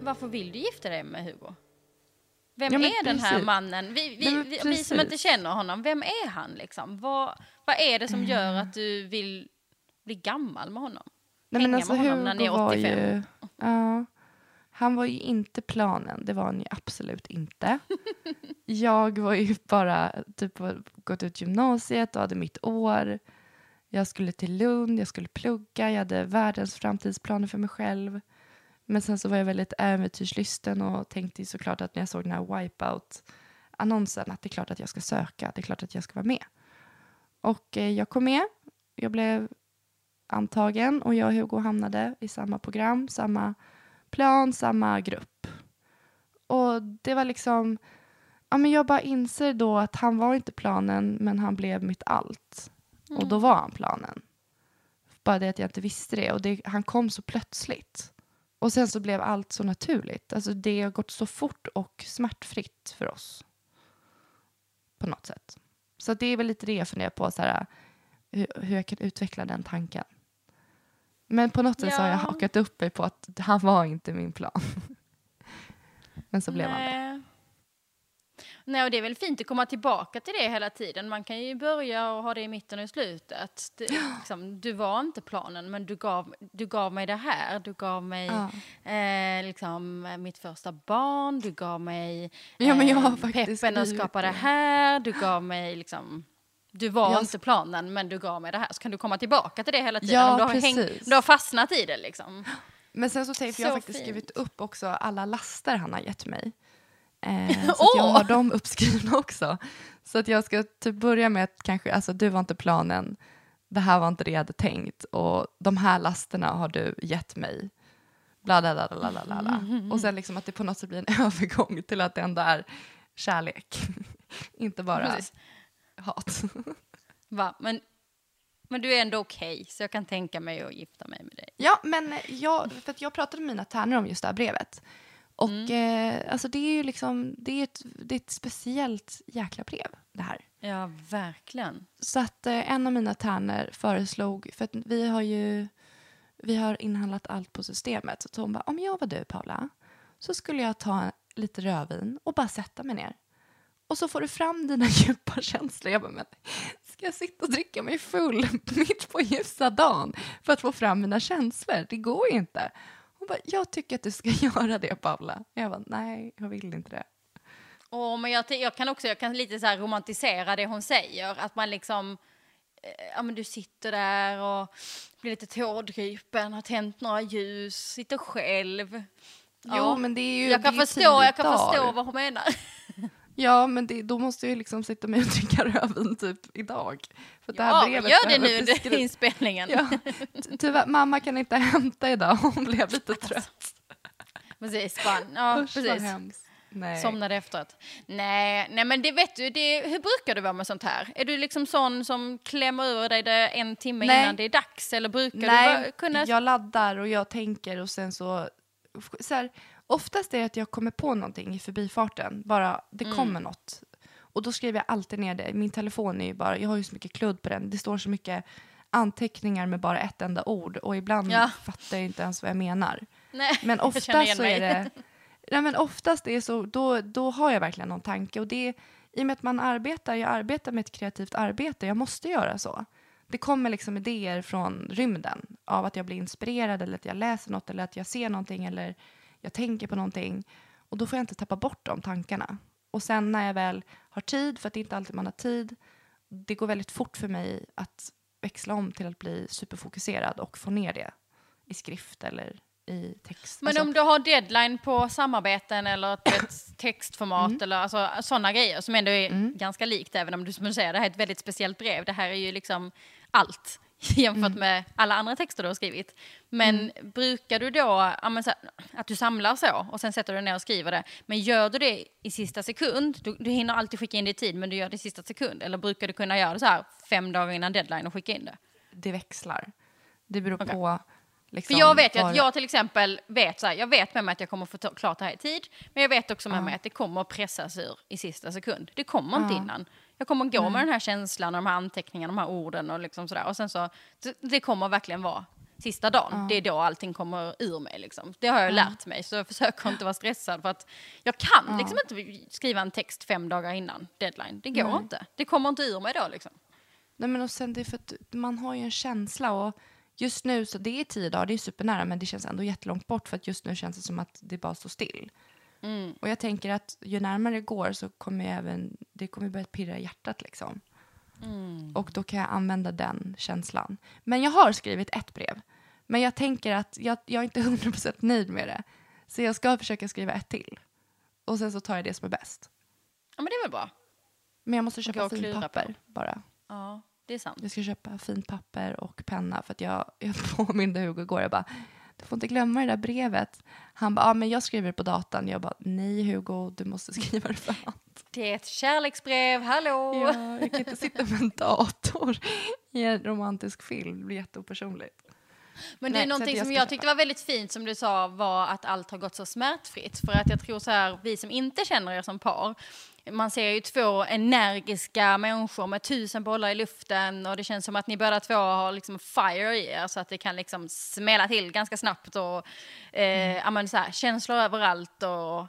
Varför vill du gifta dig med Hugo? Vem Ja, men är den här mannen? Vi, vi, men vi, vi som inte känner honom, vem är han liksom? Vad, vad är det som gör Eh. att du vill bli gammal med honom? Nej, men hänga alltså, med honom när ni är Hugo var 85. Ju, ja, han var ju inte planen, det var han ju absolut inte. jag var ju bara typ gått ut gymnasiet och hade mitt år. Jag skulle till Lund, jag skulle plugga, jag hade världens framtidsplaner för mig själv. Men sen så var jag väldigt äventyrslysten och tänkte såklart att när jag såg den här Wipeout-annonsen att det är klart att jag ska söka, det är klart att jag ska vara med. Och eh, jag kom med, jag blev antagen och jag och Hugo hamnade i samma program, samma plan, samma grupp. Och det var liksom, ja men jag bara inser då att han var inte planen men han blev mitt allt. Och då var han planen. Bara det att jag inte visste det och det, han kom så plötsligt. Och sen så blev allt så naturligt. Alltså det har gått så fort och smärtfritt för oss. På något sätt. Så det är väl lite det jag funderar på, så här, hur, hur jag kan utveckla den tanken. Men på något sätt så har jag Ja. hakat upp mig på att han var inte min plan. Men så blev han det. Nej. Och det är väl fint att komma tillbaka till det hela tiden. Man kan ju börja och ha det i mitten och i slutet. Det, liksom, du var inte planen, men du gav, du gav mig det här. Du gav mig Ja. eh, liksom, mitt första barn, du gav mig Ja, men jag har eh, peppen att skapa det här. Du gav mig liksom... Du var Jag- inte planen, men du gav mig det här. Så kan du komma tillbaka till det hela tiden. Ja, om du, har precis. du har fastnat i det liksom. Men sen så tänkte jag Så faktiskt fint. skrivit upp också alla laster han har gett mig. Eh, så jag har dem uppskrivna också. Så att jag ska typ börja med att kanske, alltså du var inte planen, det här var inte det jag hade tänkt och de här lasterna har du gett mig. Bla, bla, bla, bla, bla, bla, bla. Och sen liksom att det på något sätt blir en övergång till att det ändå är kärlek. inte bara Precis. hat. Va? Men, men du är ändå okej, så jag kan tänka mig att gifta mig med dig. Ja, men jag, för jag pratade med mina tärnor om just det här brevet. Och Mm. eh, alltså det är ju liksom, det är, ett, det är ett speciellt jäkla brev det här. Ja, verkligen. Så att eh, en av mina tärnor föreslog, för att vi har ju, vi har inhandlat allt på systemet. Så hon bara, om jag var du Paula, så skulle jag ta lite rödvin och bara sätta mig ner. Och så får du fram dina djupa känslor. Jag bara, men ska jag sitta och dricka mig full mitt på ljusa dagen för att få fram mina känslor? Det går ju inte. Hon bara, jag tycker att du ska göra det Paula. Jag bara, nej, jag vill inte det. Åh, men jag, jag kan också jag kan lite så romantisera det hon säger. Att man liksom, eh, ja men du sitter där och blir lite tårdrypen, har tänt några ljus, sitter själv. Jo, Ja. men det är ju jag kan, förstå, jag kan förstå vad hon menar. Ja, men det, då måste jag ju liksom sitta med och dricka rödvin typ idag. För det här Ja, brevet gör det nu under inspelningen. Ja, ty- tyvärr, mamma kan inte hämta idag, hon blev lite trött. Precis, bara, ja, Usch, precis. hemskt. Nej. Somnade efteråt. Nej, nej, men det vet du, det, hur brukar du vara med sånt här? Är du liksom sån som klämmer ur dig det en timme Nej. innan det är dags? Eller brukar du Nej, vara- kunna... jag laddar och jag tänker och sen så, så här, oftast är det att jag kommer på någonting i förbifarten, bara det Mm. kommer något. Och då skriver jag alltid ner det. Min telefon är ju bara, jag har ju så mycket kludd på den, det står så mycket anteckningar med bara ett enda ord och ibland Ja. fattar jag inte ens vad jag menar. Nej, Men oftast så är det, nej men oftast är så, då, då har jag verkligen någon tanke och det, i och med att man arbetar, jag arbetar med ett kreativt arbete, jag måste göra så. Det kommer liksom idéer från rymden av att jag blir inspirerad eller att jag läser något eller att jag ser någonting eller jag tänker på någonting och då får jag inte tappa bort de tankarna. Och sen när jag väl har tid, för att det är inte alltid man har tid, det går väldigt fort för mig att växla om till att bli superfokuserad och få ner det i skrift eller i text. Men Alltså, om du har deadline på samarbeten eller ett, textformat Mm. eller alltså, sådana grejer som ändå är ganska likt även om du som du säger det här är ett väldigt speciellt brev. Det här är ju liksom allt jämfört Mm. med alla andra texter du har skrivit. Men brukar du då, att du samlar så och sen sätter du ner och skriver det. Men gör du det i sista sekund, du, du hinner alltid skicka in det i tid men du gör det i sista sekund. Eller brukar du kunna göra det så här fem dagar innan deadline och skicka in det? det växlar. Det beror Okej. på... Liksom, För jag vet ju att jag till exempel vet så här, jag vet med mig att jag kommer få klart det här i tid, men jag vet också med Ja. mig att det kommer att pressas ur i sista sekund. Det kommer inte Ja. innan. Jag kommer gå med den här känslan och de här anteckningarna, de här orden och liksom sådär. Och sen så, det, kommer verkligen vara sista dagen. Det är då allting kommer ur mig liksom. Det har jag lärt mig, så jag försöker inte vara stressad för att jag kan liksom inte skriva en text fem dagar innan deadline. Det går inte. Det kommer inte ur mig då liksom. Nej, men och sen det är för att man har ju en känsla och just nu så det är tio dagar, det är supernära men det känns ändå jättelångt bort för att just nu känns det som att det bara står still. Mm. Och jag tänker att ju närmare det går så kommer jag även, det kommer börja pirra i hjärtat liksom. Mm. Och då kan jag använda den känslan. Men jag har skrivit ett brev. Men jag tänker att jag, jag är inte 100% nöjd med det. Så jag ska försöka skriva ett till. Och sen så tar jag det som är bäst. Ja men det är väl bra. Men jag måste köpa och fint på. papper bara. Ja, det är sant. Jag ska köpa fint papper och penna för att jag, jag påminde Hugo igår. Jag bara, du får inte glömma det där brevet. Han bara, ja men jag skriver det på datan. Jag bara, nej Hugo, du måste skriva det för hand. Det är ett kärleksbrev, hallå! Ja, jag kan inte sitta med en dator i en romantisk film. Det blir jätteopersonligt. Men det Nej, är någonting jag som jag tyckte var väldigt fint som du sa var att allt har gått så smärtfritt. För att jag tror så här, vi som inte känner er som par, man ser ju två energiska människor med tusen bollar i luften och det känns som att ni båda två har liksom fire i er så att det kan liksom smälla till ganska snabbt och eh, ja, men så här, känslor överallt och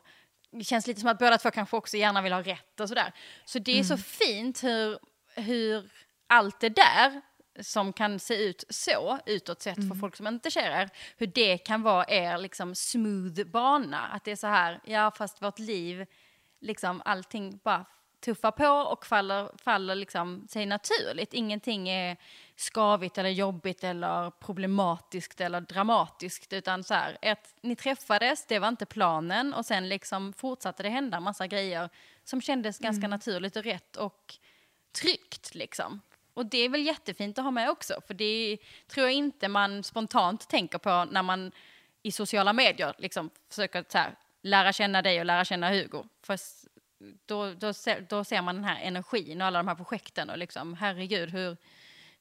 det känns lite som att båda två kanske också gärna vill ha rätt och sådär. Så det är så fint hur, hur allt det där som kan se ut så utåt sett för folk som inte ser er, hur det kan vara er liksom smooth bana. Att det är så här, ja fast vårt liv, liksom allting bara tuffar på och faller, faller liksom sig naturligt. Ingenting är skavigt eller jobbigt eller problematiskt eller dramatiskt utan så här, ett, ni träffades, det var inte planen och sen liksom fortsatte det hända massa grejer som kändes ganska naturligt och rätt och tryggt liksom. Och det är väl jättefint att ha med också, för det tror jag inte man spontant tänker på när man i sociala medier liksom försöker så här, lära känna dig och lära känna Hugo. För då, då, ser, då ser man den här energin och alla de här projekten och liksom, herregud, hur,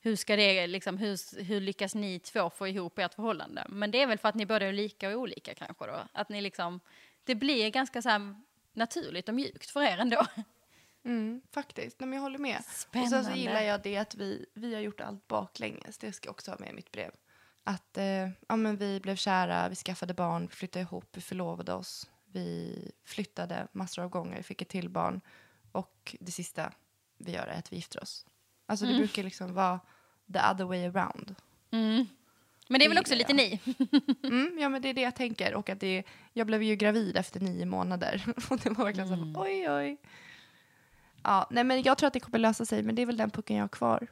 hur ska det, liksom, hur, hur lyckas ni två få ihop ert förhållande? Men det är väl för att ni båda är lika och olika kanske då, att ni liksom, det blir ganska så här naturligt och mjukt för er ändå. Mm, faktiskt, Nej, men jag håller med. Och sen Spännande. så gillar jag det att vi, vi har gjort allt baklänges. Det ska jag också ha med i mitt brev. Att eh, ja, men vi blev kära, vi skaffade barn, vi flyttade ihop, vi förlovade oss. Vi flyttade massor av gånger, fick ett till barn. Och det sista vi gör är att vi gifter oss. Alltså det Mm. brukar liksom vara the other way around. Mm. Men det är väl Det också lite ni? Mm, ja men det är det jag tänker. Och att det, jag blev ju gravid efter nio månader. Och det var verkligen Mm. så oj oj. Ja, nej men jag tror att det kommer lösa sig, men det är väl den pucken jag har kvar.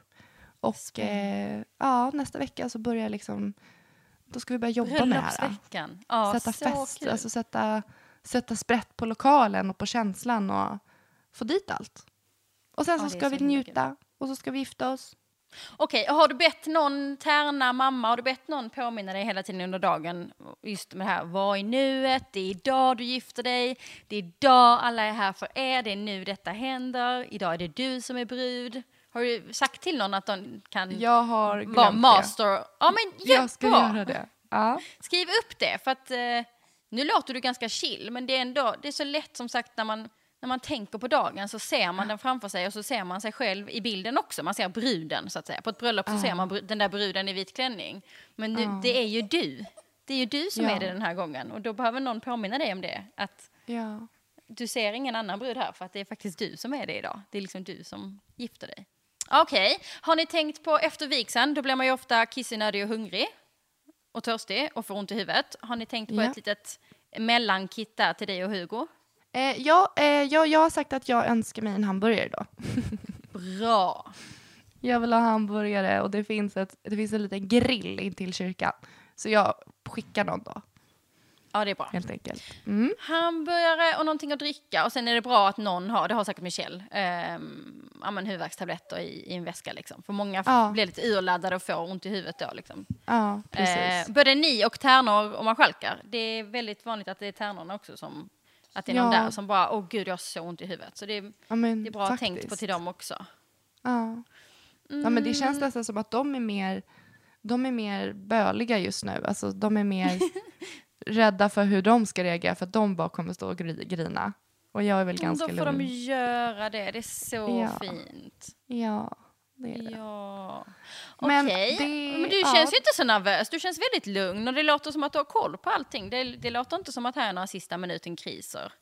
Och eh, ja, nästa vecka så börjar jag liksom, då ska vi börja jobba med det här. Ja, sätta så fest, kul. alltså sätta, sätta sprätt på lokalen och på känslan och få dit allt. Och sen Ja, så det är ska så vi njuta och så ska vi gifta oss. Okej, har du bett någon tärna mamma, har du bett någon påminna dig hela tiden under dagen just med det här, var i nuet, det är idag du gifter dig, det är idag alla är här för er, det är nu detta händer, idag är det du som är brud. Har du sagt till någon att de kan Jag har glömt vara det. master? Ja men Jag ska bra. göra det. Ja. Skriv upp det, för att eh, nu låter du ganska chill, men det är ändå, det är så lätt som sagt när man, när man tänker på dagen så ser man den framför sig och så ser man sig själv i bilden också. Man ser bruden så att säga. På ett bröllop så ser man den där bruden i vit klänning. Men nu, det är ju du. Det är ju du som Ja. är det den här gången och då behöver någon påminna dig om det. Att Ja. du ser ingen annan brud här för att det är faktiskt du som är det idag. Det är liksom du som gifter dig. Okej, har ni tänkt på efter vigseln, då blir man ju ofta kissnödig och hungrig och törstig och får ont i huvudet. Har ni tänkt på Ja. ett litet mellankit där till dig och Hugo? Eh, ja, eh, jag, jag har sagt att jag önskar mig en hamburgare då. Bra! Jag vill ha hamburgare och det finns, ett, det finns en liten grill in till kyrkan. Så jag skickar någon då, Ja, det är bra. helt enkelt. Mm. Hamburgare och någonting att dricka och sen är det bra att någon har, det har säkert Michelle, ja, men huvudvärkstabletter i, i en väska liksom. För många Ja. blir lite urladdade och får ont i huvudet då liksom. Ja, precis. Eh, både ni och tärnor och marskalkar. Det är väldigt vanligt att det är tärnorna också som, att det är någon Ja. där som bara, åh gud jag har så ont i huvudet. Så det är, ja, men, det är bra tänkt på faktiskt. till dem också. Ja. ja, men det känns nästan som att de är mer, de är mer böliga just nu. Alltså, de är mer rädda för hur de ska reagera för att de bara kommer stå och gri- grina. Och jag är väl ganska Då får de lugn. göra det, det är så Ja. fint. Ja, det är det. Ja. Men Okej, det- men du ja. känns ju inte så nervös. Du känns väldigt lugn och det låter som att du har koll på allting. Det, det låter inte som att här är några sista minuten-kriser.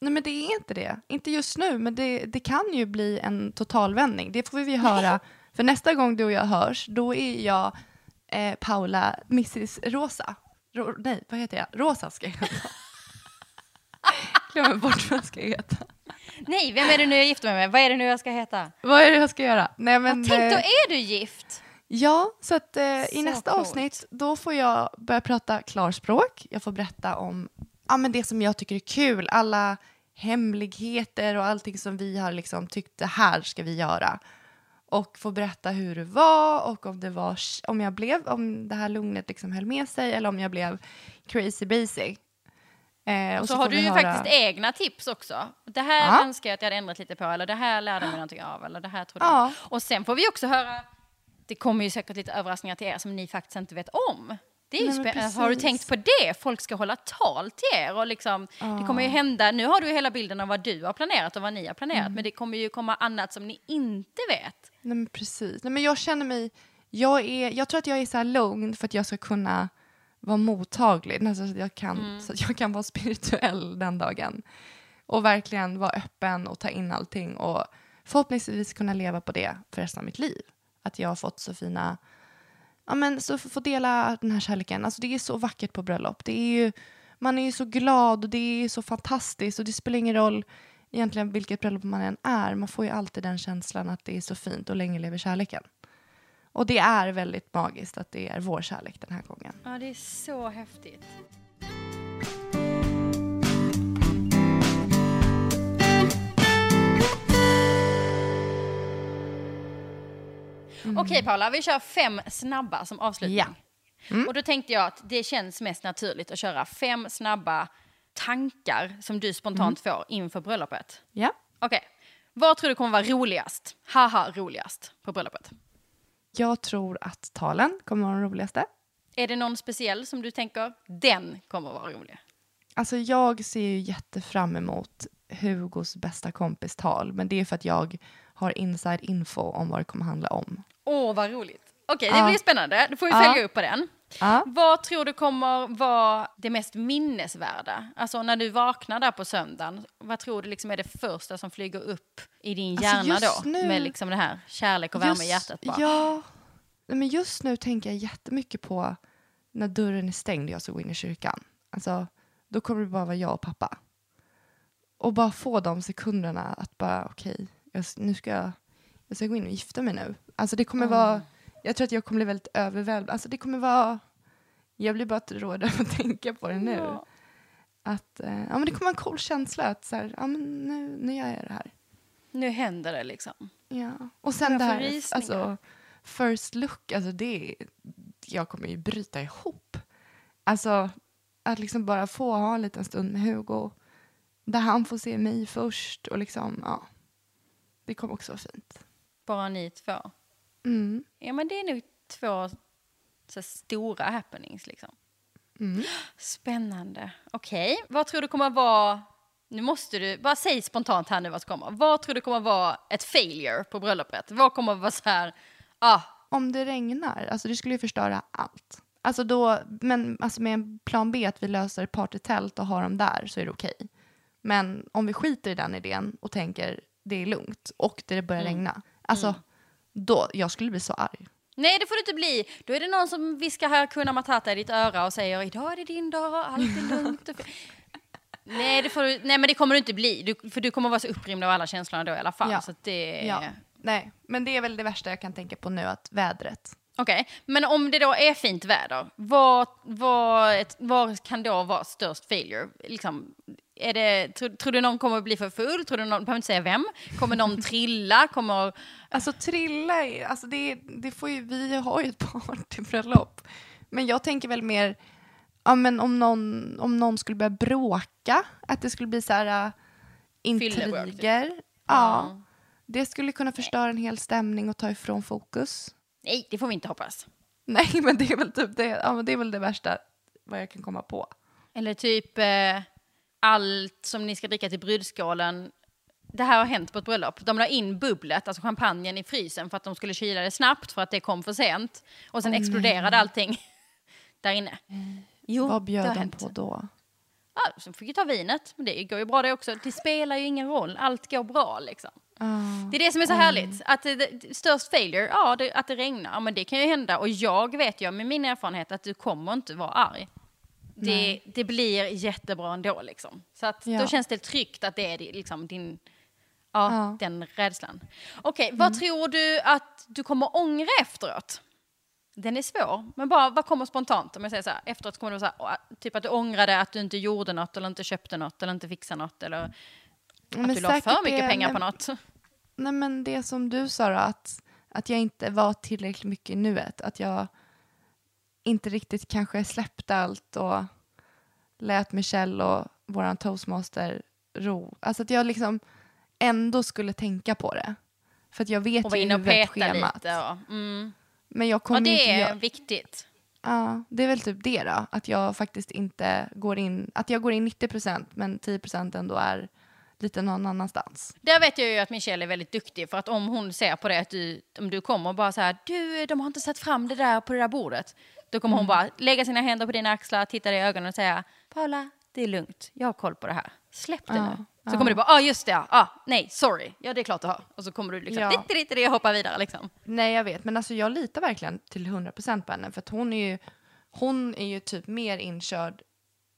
Nej men det är inte det. Inte just nu, men det, det kan ju bli en totalvändning. Det får vi ju höra. För nästa gång du och jag hörs, då är jag eh, Paula, Mrs Rosa. Ro, nej, vad heter jag? Rosa ska jag heta. Glömmer bort vad jag ska heta. Nej, vem är det nu jag gifter mig med? Vad är det nu jag ska heta? Vad är det jag ska göra? Nej, men, Tänk, då eh, är du gift. Ja, så att eh, Så i nästa coolt. avsnitt då får jag börja prata klarspråk. Jag får berätta om ja, men det som jag tycker är kul, alla hemligheter och allting som vi har liksom tyckt det här ska vi göra. Och få berätta hur det var och om det var om jag blev, om det här lugnet liksom höll med sig eller om jag blev crazy busy. Eh, Och så, får har du ju höra- faktiskt egna tips också. Det här Ja. önskar jag att jag hade ändrat lite på, eller det här lärde mig någonting av, eller det här trodde Ja. jag. Och sen får vi också höra, det kommer ju säkert lite överraskningar till er som ni faktiskt inte vet om. Det är ju Nej, spännande. Har du tänkt på det? Folk ska hålla tal till er och liksom, det kommer ju hända, nu har du ju hela bilden av vad du har planerat och vad ni har planerat, Mm. men det kommer ju komma annat som ni inte vet. Nej men precis. Nej, men jag känner mig, jag, är, jag tror att jag är så här lugn för att jag ska kunna vara mottaglig, nästan så att jag kan, Mm. så att jag kan vara spirituell den dagen. Och verkligen vara öppen och ta in allting och förhoppningsvis kunna leva på det för resten av mitt liv. Att jag har fått så fina, ja men så få dela den här kärleken. Alltså det är så vackert på bröllop. Det är ju, man är ju så glad och det är så fantastiskt och det spelar ingen roll egentligen vilket bröllop man än är. Man får ju alltid den känslan att det är så fint och länge lever kärleken. Och det är väldigt magiskt att det är vår kärlek den här gången. Ja, det är så häftigt. Okej Paula, vi kör fem snabba som avslutning. Ja. Mm. Och då tänkte jag att det känns mest naturligt att köra fem snabba tankar som du spontant Mm. får inför bröllopet. Ja. Okej, vad tror du kommer vara roligast? Haha, roligast på bröllopet. Jag tror att talen kommer vara de roligaste. Är det någon speciell som du tänker, den kommer vara rolig? Alltså jag ser ju jättefram emot Hugos bästa kompis tal, men det är för att jag har inside info om vad det kommer handla om. Åh, vad roligt. Okej, det Ja. blir spännande. Då får vi Ja. följa upp på den. Ja. Vad tror du kommer vara det mest minnesvärda? Alltså när du vaknar där på söndagen, vad tror du liksom är det första som flyger upp i din Alltså, hjärna just då? nu- Med liksom det här kärlek och värme i hjärtat bara. Ja, men just nu tänker jag jättemycket på när dörren är stängd och jag ska gå in i kyrkan. Alltså, då kommer det bara vara jag och pappa. Och bara få de sekunderna att bara, okej, jag, nu ska jag, jag ska gå in och gifta mig nu. Alltså det kommer vara, jag tror att jag kommer bli väldigt överväldigad. Alltså det kommer vara, jag blir bara råd av att tänka på det nu. Ja. Att, eh, ja men det kommer vara en cool känsla att så här, ja men nu, nu gör jag det här. Nu händer det liksom. Ja. Och sen det här, alltså, first look, alltså det, jag kommer ju bryta ihop. Alltså, att liksom bara få ha en liten stund med Hugo, där han får se mig först och liksom, ja. Det kommer också vara fint. Bara ni två. Mm. Ja, men det är nog två så stora happenings liksom. Mm. Spännande. Okej, vad tror du kommer vara... Nu måste du, bara säg spontant här nu vad som kommer. Vad tror du kommer vara ett failure på bröllopet? Vad kommer vara så här, ah, Om det regnar, alltså det skulle ju förstöra allt. Alltså då, men alltså med en plan B att vi löser partytält och har dem där så är det okej. Men om vi skiter i den idén och tänker det är lugnt och det börjar regna, alltså då, jag skulle bli så arg. Nej, det får det inte bli. Då är det någon som viskar här Kuna Matata i ditt öra och säger idag är det din dag, allt är lugnt. Och fi-" nej, det får du, nej, men det kommer du inte bli. Du, för du kommer vara så upprymd av alla känslorna då i alla fall. Ja. Så det, Ja, nej, men det är väl det värsta jag kan tänka på nu, att vädret. Okej, men om det då är fint väder, vad, vad kan då vara störst failure? Liksom, är det, tror, tror du någon kommer att bli för full? Tror du någon, behöver inte säga vem. Kommer någon trilla? Kommer... Alltså trilla, är- alltså det, det får ju, vi har ju ett partybröllop. Men jag tänker väl mer, ja men om någon, om någon skulle börja bråka, att det skulle bli så här äh, Fyllebråk, typ. intriger. Ja, det skulle kunna förstöra en hel stämning och ta ifrån fokus. Nej, det får vi inte hoppas. Nej, men det är väl typ det, ja, men det, är väl det värsta vad jag kan komma på. Eller typ eh, allt som ni ska dricka till brudskålen. Det här har hänt på ett bröllop. De la in bubblet, alltså champagnen i frysen för att de skulle kyla det snabbt för att det kom för sent. Och sen exploderade allting där inne. Jo, Vad bjöd de hänt. på då? Ja, så fick ju ta vinet, men det går ju bra det också. Det spelar ju ingen roll, allt går bra liksom. Ah, Det är det som är så härligt. Att det, det, störst failure, ja, det, att det regnar, ja, men det kan ju hända. Och jag vet ju med min erfarenhet att du kommer inte vara arg. Det, det blir jättebra ändå liksom. Så att Ja. då känns det tryggt att det är liksom din, ja, Ja. den rädslan. Okej, vad tror du att du kommer ångra efteråt? Den är svår, men bara vad kommer spontant? Om jag säger så här, efteråt kommer du så här, typ att du ångrade att du inte gjorde något eller inte köpte något eller inte fixade något eller att Men du la för mycket det- pengar nej, på något. Nej, men det som du sa då, att, att jag inte var tillräckligt mycket i nuet. Att jag inte riktigt kanske släppte allt och lät Michelle och våran toastmaster ro. Alltså att jag liksom ändå skulle tänka på det. För att jag vet Och ju inne och huvudet peta schemat. lite. Och, mm. Men jag och kommer inte det är viktigt. Ja, det är väl typ det då. Att jag faktiskt inte går in... Att jag går in 90% men 10% ändå är lite någon annanstans. Där vet jag ju att Michelle är väldigt duktig för att om hon ser på det att du, om du kommer och bara så här, du, de har inte satt fram det där på det där bordet. Då kommer hon bara lägga sina händer på dina axlar, titta dig i ögonen och säga, Paula, det är lugnt, jag har koll på det här. Släpp det nu. Så kommer du bara, ja ah, just det, ja, ah, nej, sorry, ja det är klart du har. Och så kommer du liksom, Ja. ditt, ditt, hoppar vidare liksom. Nej, jag vet. Men alltså, jag litar verkligen till 100 på henne. För att hon är ju, hon är ju typ mer inkörd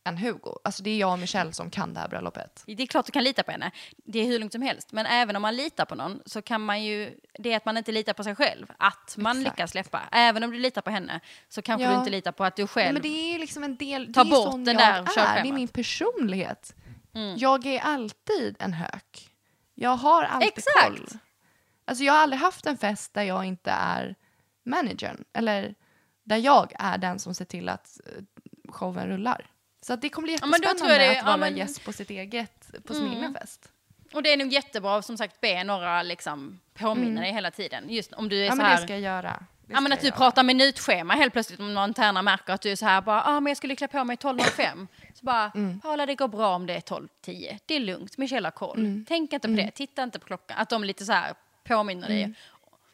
än Hugo. Alltså det är jag och Michelle som kan det här bröllopet. Det är klart du kan lita på henne. Det är hur lugnt som helst. Men även om man litar på någon så kan man ju... Det är att man inte litar på sig själv. Att man Exakt. lyckas släppa. Även om du litar på henne så kanske Ja. du inte litar på att du Nej, själv... men det är ju liksom en del, Ta det är bort den där är. Det är min personlighet. Mm. Jag är alltid en hök. Jag har alltid Exakt. koll. Alltså jag har aldrig haft en fest där jag inte är managern. Eller där jag är den som ser till att eh, showen rullar. Så att det kommer bli Ja, jättespännande tror jag det- att ja, vara men- gäst på sitt eget, på sin Mm. egna fest. Och det är nog jättebra som sagt be några liksom påminna dig hela tiden. Just om du är Mm. Ja så men här... det ska jag göra. Det Ja men att du göra. pratar minutschema helt plötsligt om någon tärna märker att du är så här bara, ah men jag skulle klä på mig 12.05. Så bara, Mm. Paula det går bra om det är 12.10. Det är lugnt, Michelle har koll. Mm. Tänk inte på det, titta inte på klockan. Att de lite så här påminner Mm. dig.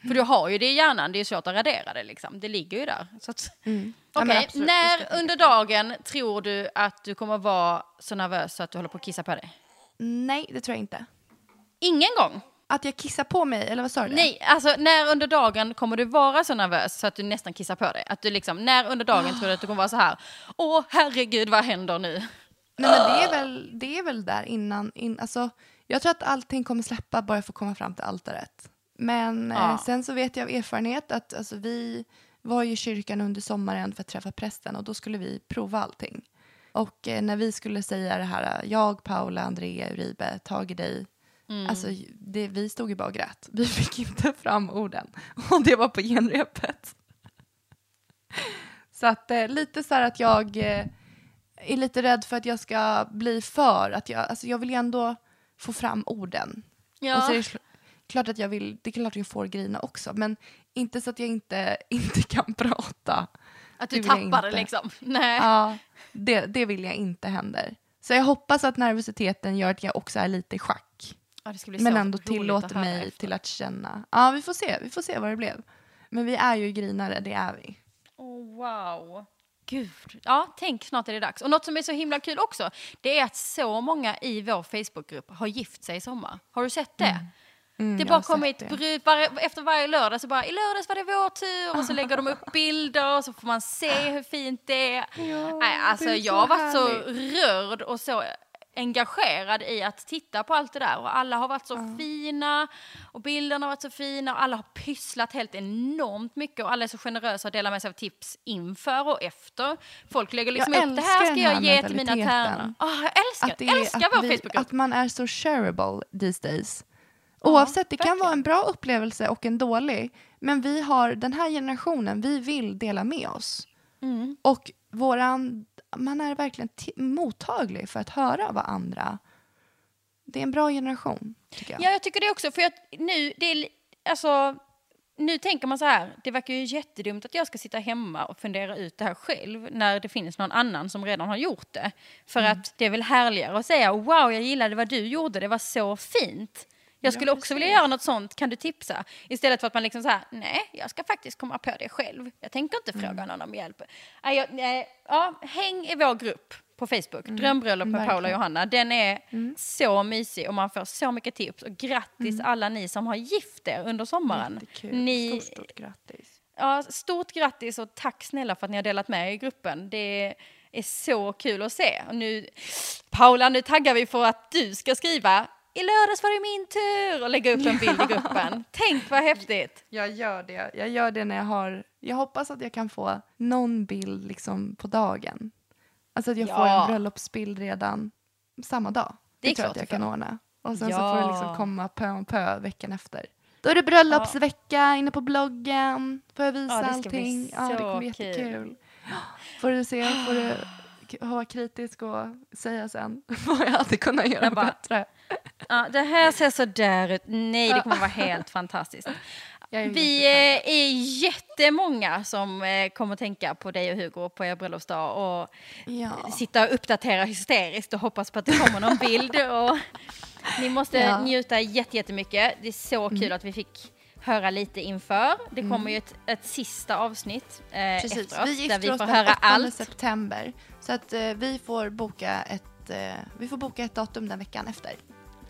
För du har ju det i hjärnan, det är svårt att radera det liksom. Det ligger ju där. Så att... Mm. Ja, ska jag när under dagen tror du att du kommer vara så nervös så att du håller på att kissa på dig? Nej, det tror jag inte. Ingen gång? Att jag kissar på mig, eller vad sa du? Nej, alltså när under dagen kommer du vara så nervös så att du nästan kissar på dig? Att du liksom, när under dagen tror du att du kommer vara så här, åh herregud vad händer nu? Nej, men det är väl, det är väl där innan. In, alltså, jag tror att allting kommer släppa bara för att komma fram till altaret. Men Ja. eh, sen så vet jag av erfarenhet att alltså, vi var ju i kyrkan under sommaren för att träffa prästen och då skulle vi prova allting. Och eh, när vi skulle säga det här, jag, Paula, Andrea, Uribe, tag i dig, Mm. Alltså, det, vi stod ju bara och grät. Vi fick inte fram orden. Och det var på genrepet. Så att eh, lite så här att jag eh, är lite rädd för att jag ska bli för, att jag, alltså jag vill ju ändå få fram orden. Ja. Och så är det klart att jag vill, det är klart att jag får grina också, men inte så att jag inte, inte kan prata. att det du jag tappar det liksom. Nej. Ja, det, det vill jag inte händer. Så jag hoppas att nervositeten gör att jag också är lite i schack. Ja, det Men ändå tillåter mig efter. till att känna. Ja, vi får se. Vi får se vad det blev. Men vi är ju grinare, det är vi. Oh, wow. Gud. Ja, tänk snart är det dags. Och något som är så himla kul också, det är att så många i vår Facebookgrupp har gift sig i sommar. Har du sett det? Mm, Det jag bara kommer ett det. var, efter varje lördag så bara i lördags var det vår tur och så lägger de upp bilder och så får man se hur fint det är. Nej, alltså det är så jag har varit så rörd och så engagerad i att titta på allt det där och alla har varit så fina och bilderna har varit så fina och alla har pysslat helt enormt mycket och alla är så generösa och delar med sig av tips inför och efter. Folk lägger liksom Jag upp det här ska här jag ge till mina tärnor. Oh, jag älskar, Att, det är, älskar att, vår vi, att man är så shareable these days. Oavsett, det kan verkligen. vara en bra upplevelse och en dålig. Men vi har, den här generationen, vi vill dela med oss. Mm. Och våran, man är verkligen mottaglig för att höra vad andra... Det är en bra generation, tycker jag. Ja, jag tycker det också. För jag, nu, det är, alltså, nu tänker man så här, det verkar ju jättedumt att jag ska sitta hemma och fundera ut det här själv när det finns någon annan som redan har gjort det. För Mm. att det är väl härligare att säga wow, jag gillade vad du gjorde, det var så fint. Jag skulle också vilja göra något sånt, kan du tipsa? Istället för att man liksom så här, nej, jag ska faktiskt komma på det själv. Jag tänker inte fråga Mm. någon om hjälp. Nej, jag, nej, ja, häng i vår grupp på Facebook, Drömbröllop med Paula och Mm. Mm. Johanna. Den är så mysig och man får så mycket tips. Och grattis alla ni som har gift er under sommaren. Mm. Ni, Stort, stort grattis. ja, stort grattis och tack snälla för att ni har delat med er i gruppen. Det är så kul att se. Och nu, Paula, nu taggar vi för att du ska skriva i lördags var det min tur och lägga upp en bild i gruppen. Tänk vad häftigt. Jag gör det. Jag gör det när jag har... Jag hoppas att jag kan få någon bild liksom på dagen. Alltså att jag får Ja. en bröllopsbild redan samma dag. Det är tror jag att jag får. kan ordna. Och sen så Ja. får det liksom komma pö om pö veckan efter. Då är det bröllopsvecka inne på bloggen. Får jag visa Ja, det allting. Ja, det så kommer bli kul. jättekul. Får du se, får du vara kritisk och säga sen vad jag hade kunnat göra Jag bara- bättre. Ja, det här ser så där ut. Nej, det kommer vara helt fantastiskt. Vi eh, är jättemånga som eh, kommer tänka på dig och Hugo på er bröllopsdag och Ja. sitta och uppdatera hysteriskt och hoppas på att det kommer någon bild. Och ni måste Ja. Mm. njuta jätte- jättemycket. Det är så kul att vi fick höra lite inför. Det kommer ju ett, ett sista avsnitt eh, Precis, efteråt vi där vi får höra 8 allt. september. Så att eh, vi får boka ett eh, vi får boka ett datum den veckan efter.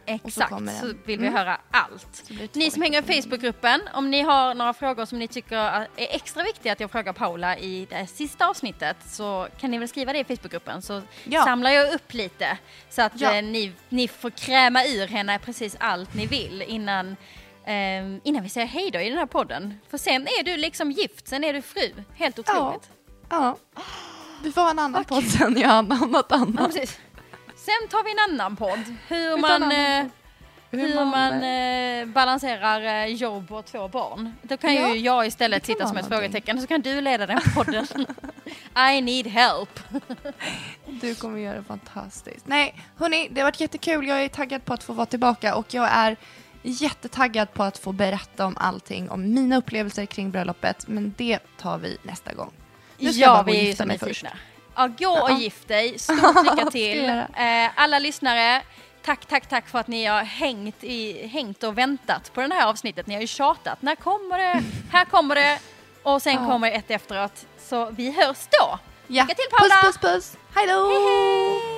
Exakt, så, den. vill vi Mm. höra allt. Så Ni som hänger i. Facebookgruppen, om ni har några frågor som ni tycker är extra viktiga att jag frågar Paula i det sista avsnittet så kan ni väl skriva det i Facebookgruppen så Ja. samlar jag upp lite så att Ja. eh, ni, ni får kräma ur henne precis allt ni vill innan, eh, innan vi säger hej då i den här podden. För sen är du liksom gift, sen är du fru. Helt otroligt. Ja. Vi får ha en annan podd sen Johanna om något Ja, annat. precis. Sen tar vi en annan podd. Hur man, eh, hur man eh, balanserar eh, jobb och två barn. Då kan Ja, ju jag istället sitta som ett någonting. frågetecken så kan du leda den podden. I need help. Du kommer göra det fantastiskt. Nej, hörni, det har varit jättekul. Jag är taggad på att få vara tillbaka och jag är jättetaggad på att få berätta om allting, om mina upplevelser kring bröllopet. Men det tar vi nästa gång. Nu ska jag ja, bara gå och gifta mig först. Ja, gå och Ja. gift dig. Stort lycka till. Eh, alla lyssnare, tack, tack, tack för att ni har hängt, i, hängt och väntat på det här avsnittet. Ni har ju tjatat. När kommer det? Här kommer det. Och sen Ja. kommer ett efteråt. Så vi hörs då. Ja. Lycka till, Paula! Puss, puss, puss. Hej då!